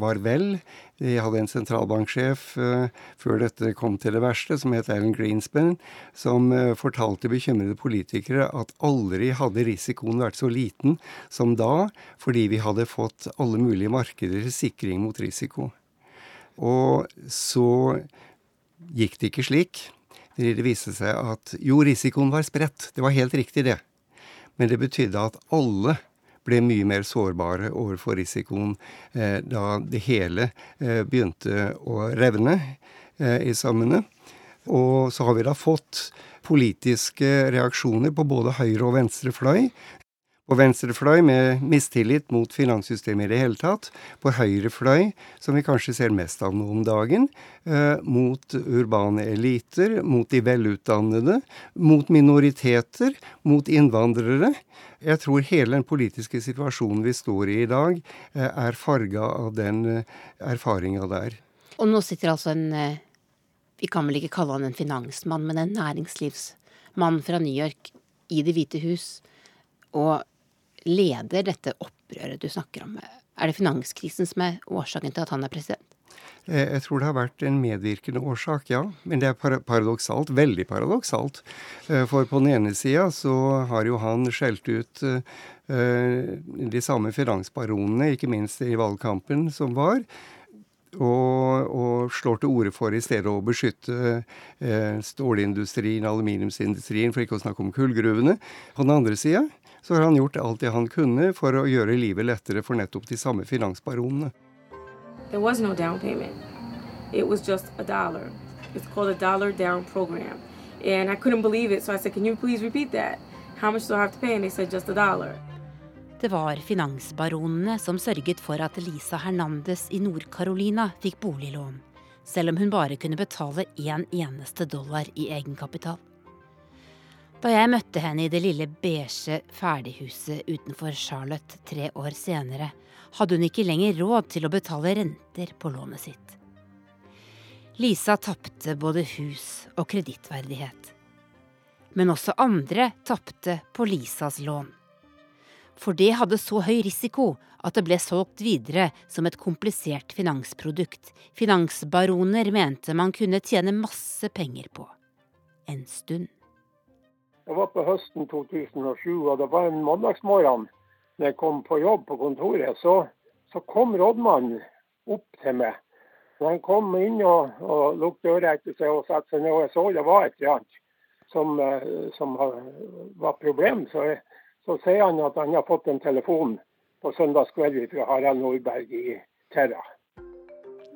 var vel, de hadde en sentralbanksjef uh, før dette kom til det verste, som het Alan Greenspan, som uh, fortalte bekymrede politikere at aldri hadde risikoen vært så liten som da, fordi vi hadde fått alle mulige markeder til sikring mot risiko. Og så gikk det ikke slik. Det viste seg at jo, risikoen var spredt. Det var helt riktig, det. Men det betydde at alle ble mye mer sårbare overfor risikoen eh, da det hele eh, begynte å revne eh, i sammene. Og så har vi da fått politiske reaksjoner på både høyre og venstre fløy. På venstre fløy med mistillit mot finanssystemet i det hele tatt. På høyre fløy, som vi kanskje ser mest av nå om dagen, eh, mot urbane eliter, mot de velutdannede, mot minoriteter, mot innvandrere. Jeg tror hele den politiske situasjonen vi står i i dag, eh, er farga av den eh, erfaringa der. Og nå sitter altså en Vi kan vel ikke kalle han en finansmann, men en næringslivsmann fra New York i Det hvite hus og leder dette opprøret du snakker om. Er det finanskrisen som er årsaken til at han er president? Eh, jeg tror det har vært en medvirkende årsak, ja. Men det er paradoksalt. Veldig paradoksalt. Eh, for på den ene sida så har jo han skjelt ut de samme finansbaronene, ikke minst i valgkampen som var. Og, og, slår til orde for i stedet å beskytte eh, stålindustrien, aluminiumsindustrien, for ikke å snakke om kullgruvene. På den andre sida så har han gjort alt det han kunne for å gjøre livet lettere for nettopp de samme finansbaronene. There was no down payment. It was just a dollar. It's called a dollar down program. And I couldn't believe it, so I said, Can you please repeat that? How much do I have to pay? And they said, Just a dollar. Det var finansbaronene som sørget for at Lisa Hernandez i Nord-Carolina fikk boliglån, selv om hun bare kunne betale én en eneste dollar i egenkapital. Da jeg møtte henne i det lille beige ferdighuset utenfor Charlotte tre år senere, hadde hun ikke lenger råd til å betale renter på lånet sitt. Lisa tapte både hus og kredittverdighet. Men også andre tapte på Lisas lån for det hadde så høy risiko at det ble solgt videre som et komplisert finansprodukt finansbaroner mente man kunne tjene masse penger på. En stund. Det var på høsten 2007, og det var en mandagsmorgen når jeg kom på jobb på kontoret. Så, så kom rådmannen opp til meg. Når han kom inn og, og lukket døra etter seg og satte seg ned, og jeg så det var et eller annet som, eh, som var problem, så så sier han at han har fått en telefon på søndagskveld fra Harald Nordberg i Terra.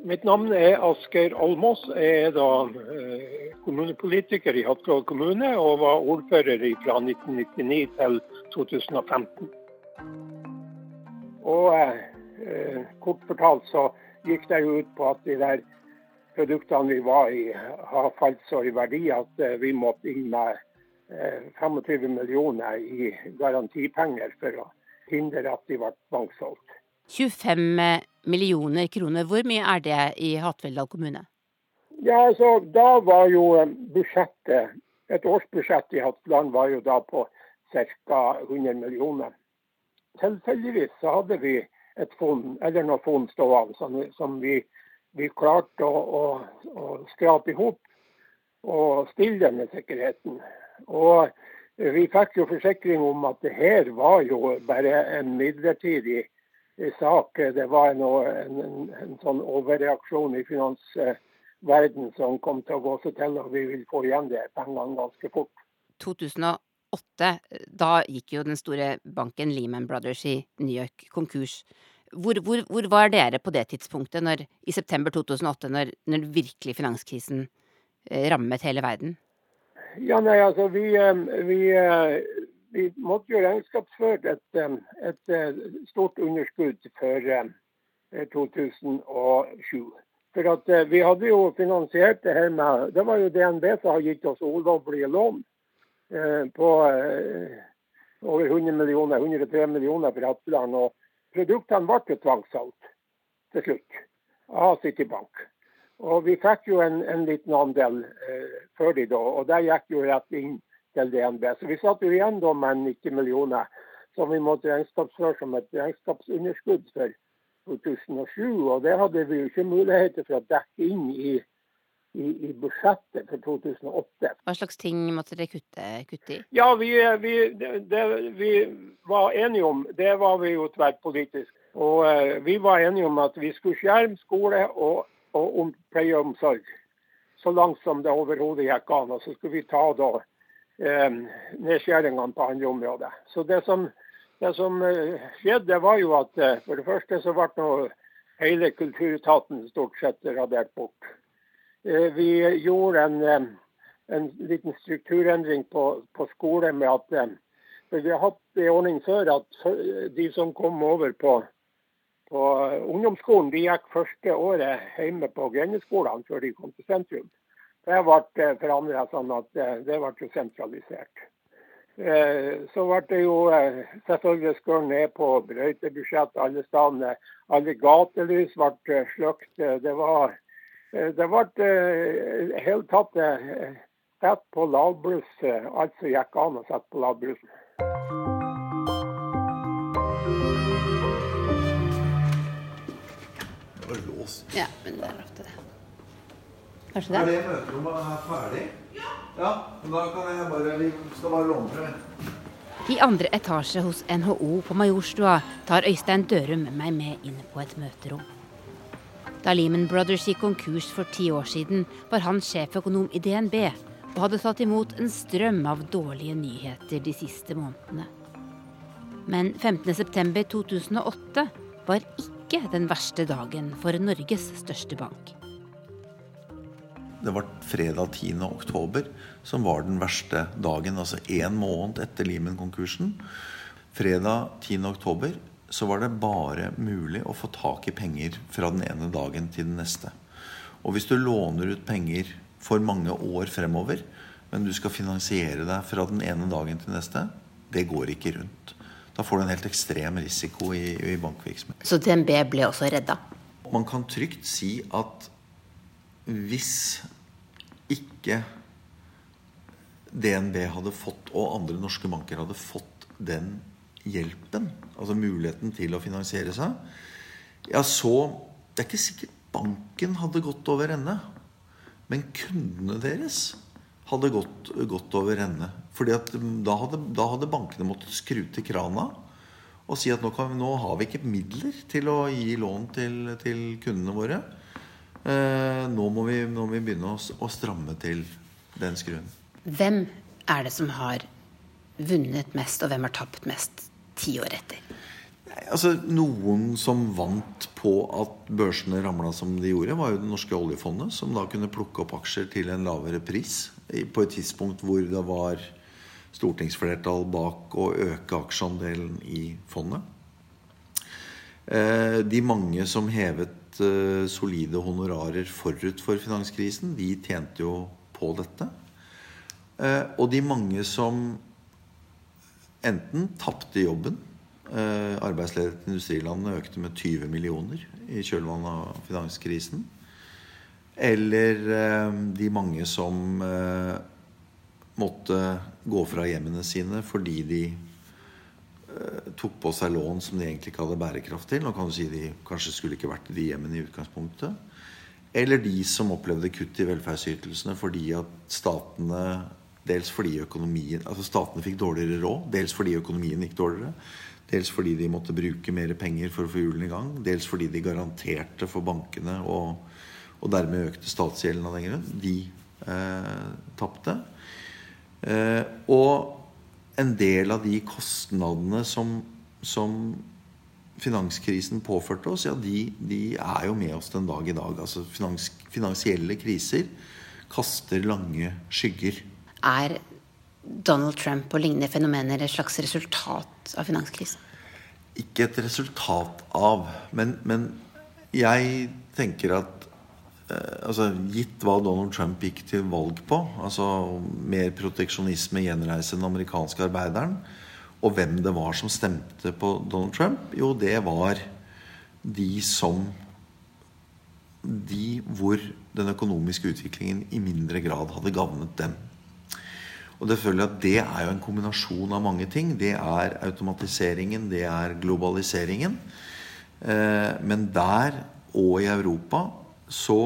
Mitt navn er Asgeir Almås. Jeg er da eh, kommunepolitiker i Hattfjord kommune og var ordfører fra 1999 til 2015. Og eh, kort fortalt så gikk det jo ut på at de der produktene vi var i, har falt så i verdi at eh, vi måtte inn med 25 eh, millioner i garantipenger for å hindre at de ble tvangssolgt. 25 millioner kroner, hvor mye er det i Hattfjelldal kommune? Ja, altså, Da var jo budsjettet, et årsbudsjett i Hattland var jo da på ca. 100 millioner. Tilfeldigvis så hadde vi et fond, eller noen fond stående som, som vi, vi, klarte å, å, å skrape i hop og stille denne sikkerheten. Og vi fikk jo forsikring om at det her var jo bare en midlertidig sak. Det var noe, en, en, en, sånn overreaksjon i finansverden som kom til å gå seg til, og vi vil få igjen de pengene ganske fort. 2008, da gikk jo den store banken Lehman Brothers i New York konkurs. Hvor, hvor, hvor var dere på det tidspunktet, når, i september 2008, når, når virkelig finanskrisen eh, rammet hele verden? Ja, nei, altså vi, vi, vi måtte jo regnskapsføre et, et, stort underskudd for 2007. For at Vi hadde jo finansiert det her med Det var jo DNB som har gitt oss ulovlige lån på over 100 millioner, 103 millioner for Hatteland. Og produktene ble tvangssolgt til slutt av Citibank. Og vi fikk jo en, en liten andel eh, før de da, og det gikk jo rett inn til DNB. Så vi satt jo igjen da med 90 millioner som vi måtte regnskapsføre som et regnskapsunderskudd for 2007. Og det hadde vi jo ikke muligheter for å dekke inn i, i, i budsjettet for 2008. Hva slags ting måtte dere kutte, kutte i? Ja, vi, vi, det, det, vi var enige om, det var vi jo tverrpolitisk. Og uh, vi var enige om at vi skulle skjerme skole og og om pleie og omsorg. Så langt som det overhodet gikk an. Og så skulle vi ta da eh, nedskjæringene på andre områder. Så det som, det som eh, skjedde, var jo at eh, for det første så ble nå hele kulturetaten stort sett radert bort. Eh, vi gjorde en, en liten strukturendring på, på skole med at for Vi har hatt en ordning før at de som kom over på, på ungdomsskolen, de gikk første året hjemme på grendeskolene før de kom til sentrum. Det ble forandra sånn at det ble sentralisert. Så ble det jo selvfølgelig skåret ned på brøytebudsjett alle stedene. Alle gatelys ble slukt. Det var det ble helt tatt sett på lavbluss. Alt som gikk an å sette på lavbluss. Det var låst. Ja, men det er ofte det. Kanskje Er det? det møterommet her ferdig? Ja. ja. Da kan jeg bare Vi skal bare låne det. I andre etasje hos NHO på Majorstua tar Øystein Dørum meg med inn på et møterom. Da Lehman Brothers gikk konkurs for ti år siden, var han sjeføkonom i DNB og hadde tatt imot en strøm av dårlige nyheter de siste månedene. Men 15.9.2008 var ikke den verste dagen for Norges største bank. Det var fredag 10. oktober som var den verste dagen, altså én måned etter Limen-konkursen. Fredag 10. oktober så var det bare mulig å få tak i penger fra den ene dagen til den neste. Og hvis du låner ut penger for mange år fremover, men du skal finansiere deg fra den ene dagen til neste, det går ikke rundt. Da får du en helt ekstrem risiko i, i bankvirksomhet. Så DNB ble også redda. Man kan trygt si at hvis ikke DNB hadde fått, og andre norske banker hadde fått den hjelpen, altså muligheten til å finansiere seg, ja, så Det er ikke sikkert banken hadde gått over ende, men kundene deres hadde gått, gått over ende. Fordi da hadde, da hadde bankene måttet skru til krana og si at nå, kan, nå har vi ikke midler til å gi lån til, til kundene våre. Eh, nå, må vi, nå må vi begynne å, å stramme til den skruen. Hvem er det som har vunnet mest, og hvem har tapt mest ti år etter? Altså, Noen som vant på at børsene ramla som de gjorde, var jo det norske oljefondet, som da kunne plukke opp aksjer til en lavere pris på et tidspunkt hvor det var stortingsflertall bak å øke aksjeandelen i fondet. Eh, De mange som hevet eh, solide honorarer forut for finanskrisen, de tjente jo på dette. Eh, Og de mange som enten tapte jobben eh, Arbeidsledigheten i industrilandene økte med 20 millioner i kjølvannet av finanskrisen. Eller de mange som måtte gå fra hjemmene sine fordi de tok på seg lån som de egentlig ikke hadde bærekraft til. Nå kan du si de kanskje skulle ikke vært i de hjemmene i utgangspunktet. Eller de som opplevde kutt i velferdsytelsene fordi at statene Dels fordi økonomien, altså statene fikk dårligere råd, dels fordi økonomien gikk dårligere. Dels fordi de måtte bruke mer penger for å få hjulene i gang. Dels fordi de garanterte for bankene og, og dermed økte statsgjelden av den grunn. De eh, tapte. Eh, og en del av de kostnadene som, som finanskrisen påførte oss, ja, de, de er jo med oss den dag i dag. Altså finans, finansielle kriser kaster lange skygger. Er Donald Trump og lignende fenomener et slags resultat av finanskrisen? Ikke et resultat av, men, men jeg tenker at altså, Gitt hva Donald Trump gikk til valg på, altså mer proteksjonisme, gjenreise den amerikanske arbeideren, og hvem det var som stemte på Donald Trump, jo, det var de som De hvor den økonomiske utviklingen i mindre grad hadde gavnet dem. Og det føler jeg at det er jo en kombinasjon av mange ting. Det er automatiseringen, det er globaliseringen. Eh, men der og i Europa så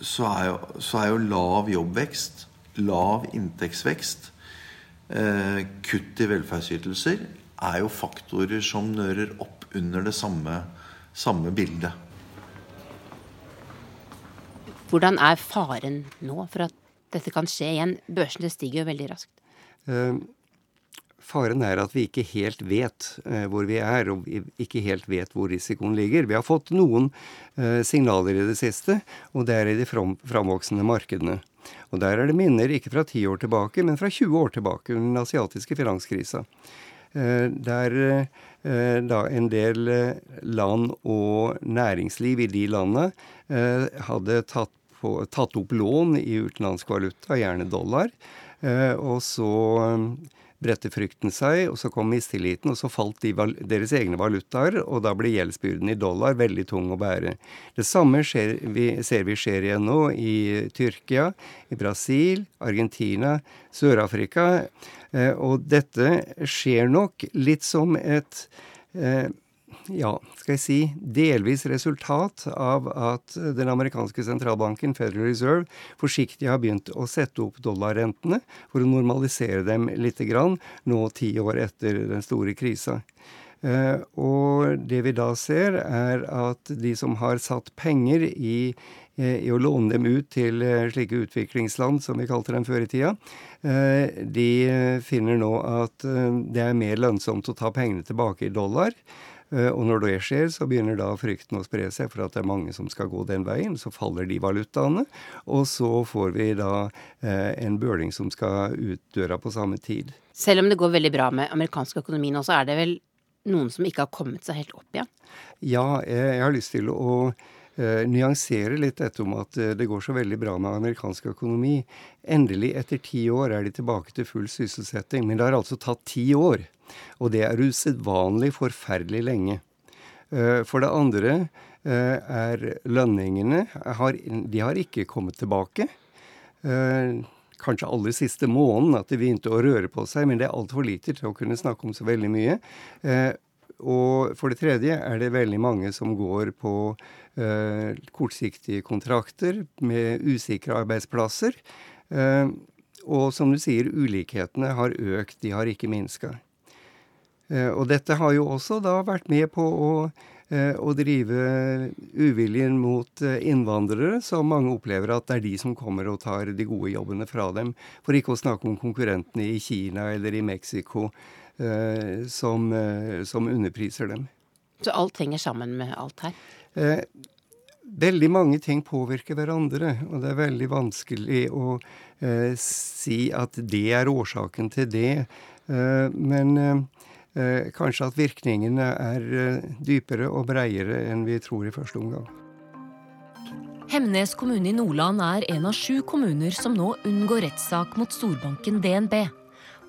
så er, jo, så er jo lav jobbvekst, lav inntektsvekst, eh, kutt i velferdsytelser, er jo faktorer som nører opp under det samme, samme bildet. Hvordan er faren nå for at dette kan skje igjen? Børsene stiger jo veldig raskt. Uh, faren er at vi ikke helt vet uh, hvor vi er, og vi ikke helt vet hvor risikoen ligger. Vi har fått noen uh, signaler i det siste, og det er i de fram, framvoksende markedene. Og der er det minner ikke fra ti år tilbake, men fra 20 år tilbake, under den asiatiske finanskrisa. Der da en del land og næringsliv i de landene hadde tatt tatt opp lån i utenlandsk valuta, gjerne dollar. Eh, og så eh, bredte frykten seg, og så kom mistilliten, og så falt de, deres egne valutaer, og da ble gjeldsbyrden i dollar veldig tung å bære. Det samme skjer, vi, ser vi skjer igjen nå i Tyrkia, i Brasil, Argentina, Sør-Afrika. Eh, og dette skjer nok litt som et eh, ja, skal jeg si, delvis resultat av at den amerikanske sentralbanken, Federal Reserve, forsiktig har begynt å sette opp dollarrentene for å normalisere dem litt grann, nå ti år etter den store krisa. Uh, og det vi da ser, er at de som har satt penger i, uh, i å låne dem ut til uh, slike utviklingsland, som vi kalte dem før i tida, de finner nå at det er mer lønnsomt å ta pengene tilbake i dollar. Eh, og når det skjer, så begynner da frykten å spre seg for at det er mange som skal gå den veien. Så faller de valutaene, og så får vi da eh, en bøling som skal ut døra på samme tid. Selv om det går veldig bra med amerikansk økonomi nå, så er det vel noen som ikke har kommet seg helt opp igjen? Ja, jeg, jeg har lyst til å nyansere litt dette om at det går så veldig bra med amerikansk økonomi. Endelig, etter ti år, er de tilbake til full sysselsetting. Men det har altså tatt ti år. Og det er usedvanlig forferdelig lenge. Uh, for det andre er lønningene De har ikke kommet tilbake. Kanskje aller siste måneden at de begynte å røre på seg, men det er altfor lite til å kunne snakke om så veldig mye. Og for det tredje er det veldig mange som går på eh, kortsiktige kontrakter med usikre arbeidsplasser. Eh, og som du sier, ulikhetene har økt, de har ikke minska. Eh, og dette har jo også da vært med på å, eh, å drive uviljen mot eh, innvandrere, som mange opplever at det er de som kommer og tar de gode jobbene fra dem. For ikke å snakke om konkurrentene i Kina eller i Mexico som, som, underpriser dem. Så alt henger sammen med alt her? Eh, veldig mange ting påvirker hverandre, og det er veldig vanskelig å eh, si at det er årsaken til det. Eh, men kanskje at virkningene er dypere og breiere enn vi tror i første omgang. Hemnes kommune i Nordland er en av sju kommuner som nå unngår rettssak mot storbanken DNB.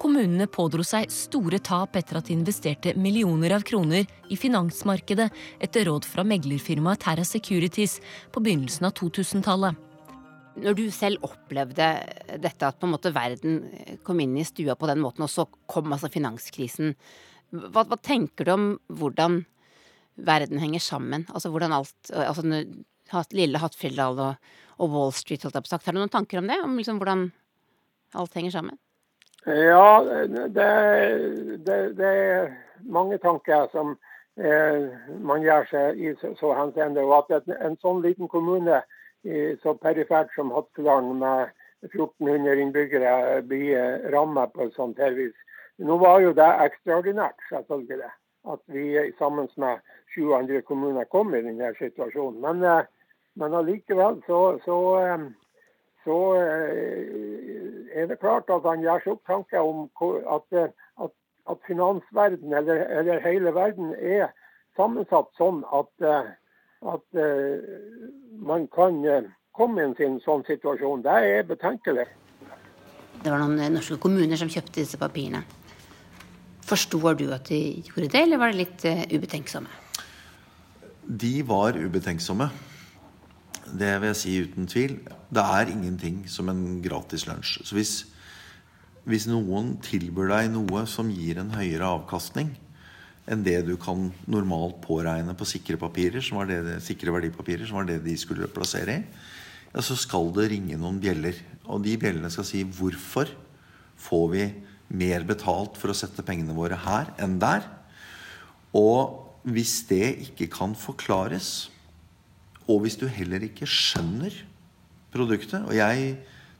Kommunene pådro seg store tap etter at de investerte millioner av kroner i finansmarkedet etter råd fra meglerfirmaet Terra Securities på begynnelsen av 2000-tallet. Når du selv opplevde dette, at på en måte verden kom inn i stua på den måten, og så kom altså finanskrisen, hva, hva tenker du om hvordan verden henger sammen? Altså hvordan alt altså, Lille Hattfjelldal og, og, Wall Street, holdt jeg på sagt. Har du noen tanker om det? Om liksom hvordan alt henger sammen? Ja, det, det, det er mange tanker som eh, man gjør seg i så, så henseende. Og at en, en, sånn liten kommune i, så perifert som Hattfjelldalen med 1400 innbyggere blir rammet på et sånt her vis. Nå var jo det ekstraordinært, selvfølgelig. At vi sammen med sju andre kommuner kom i denne situasjonen. Men, eh, men allikevel så, så eh, så eh, er det klart at han gjør seg opp tanker om at, at, at finansverden, eller, eller, hele verden, er sammensatt sånn at, at man kan komme i en sånn situasjon. Det er betenkelig. Det var noen norske kommuner som kjøpte disse papirene. Forstår du at de gjorde det, eller var det litt ubetenksomme? De var ubetenksomme. Det vil jeg si uten tvil. Det er ingenting som en gratis lunsj. Så hvis, hvis noen tilbyr deg noe som gir en høyere avkastning enn det du kan normalt påregne på sikre papirer, som var det, sikre verdipapirer, som var det de skulle plassere i, ja, så skal det ringe noen bjeller. Og de bjellene skal si hvorfor får vi mer betalt for å sette pengene våre her enn der? Og hvis det ikke kan forklares, og hvis du heller ikke skjønner produktet. Og jeg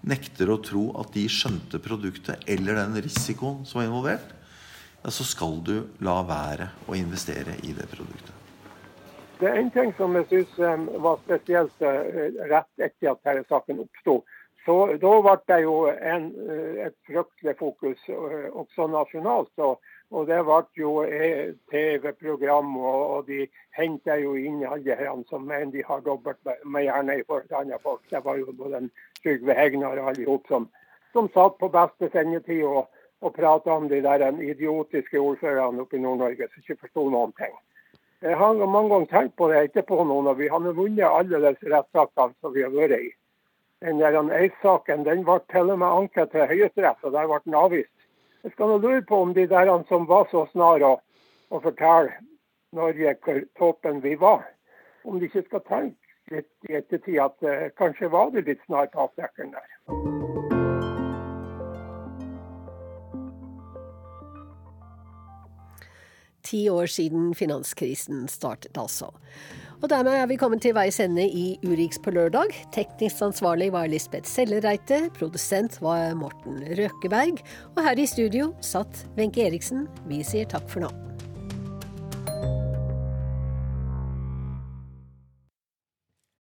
nekter å tro at de skjønte produktet eller den risikoen som var involvert. Ja, så skal du la være å investere i det produktet. Det er en ting som jeg syns um, var spesielt uh, rett etter at denne saken oppsto. Så Da ble det jo en, uh, et fryktelig fokus uh, også nasjonalt. Og, og det ble jo TV-program, og, og, de henta jo inn alle her som mener de har dobbelt med hjerne i forhold til andre folk. Det var jo både Trygve Hegnar og alle som, som satt på beste sendetid og, og prata om de der idiotiske ordførerne oppe i Nord-Norge som ikke forsto noen ting. Jeg har mange ganger tenkt på det etterpå nå når vi har vunnet alle disse rettssakene som vi har vært i. Den der Eis-saken den ble til og med anket til Høyesterett, og der ble den avvist. Jeg skal nå lure på om de der som var så snar å, å fortelle Norge hvor toppen vi var, om de ikke skal tenke litt i ettertid at uh, kanskje var det litt snar på avdekkeren der. Ti år siden finanskrisen startet, altså. Og dermed er vi kommet til veis ende i Urix på lørdag. Teknisk ansvarlig var Lisbeth Sellereite, produsent var Morten Røkeberg, og her i studio satt Wenche Eriksen. Vi sier takk for nå.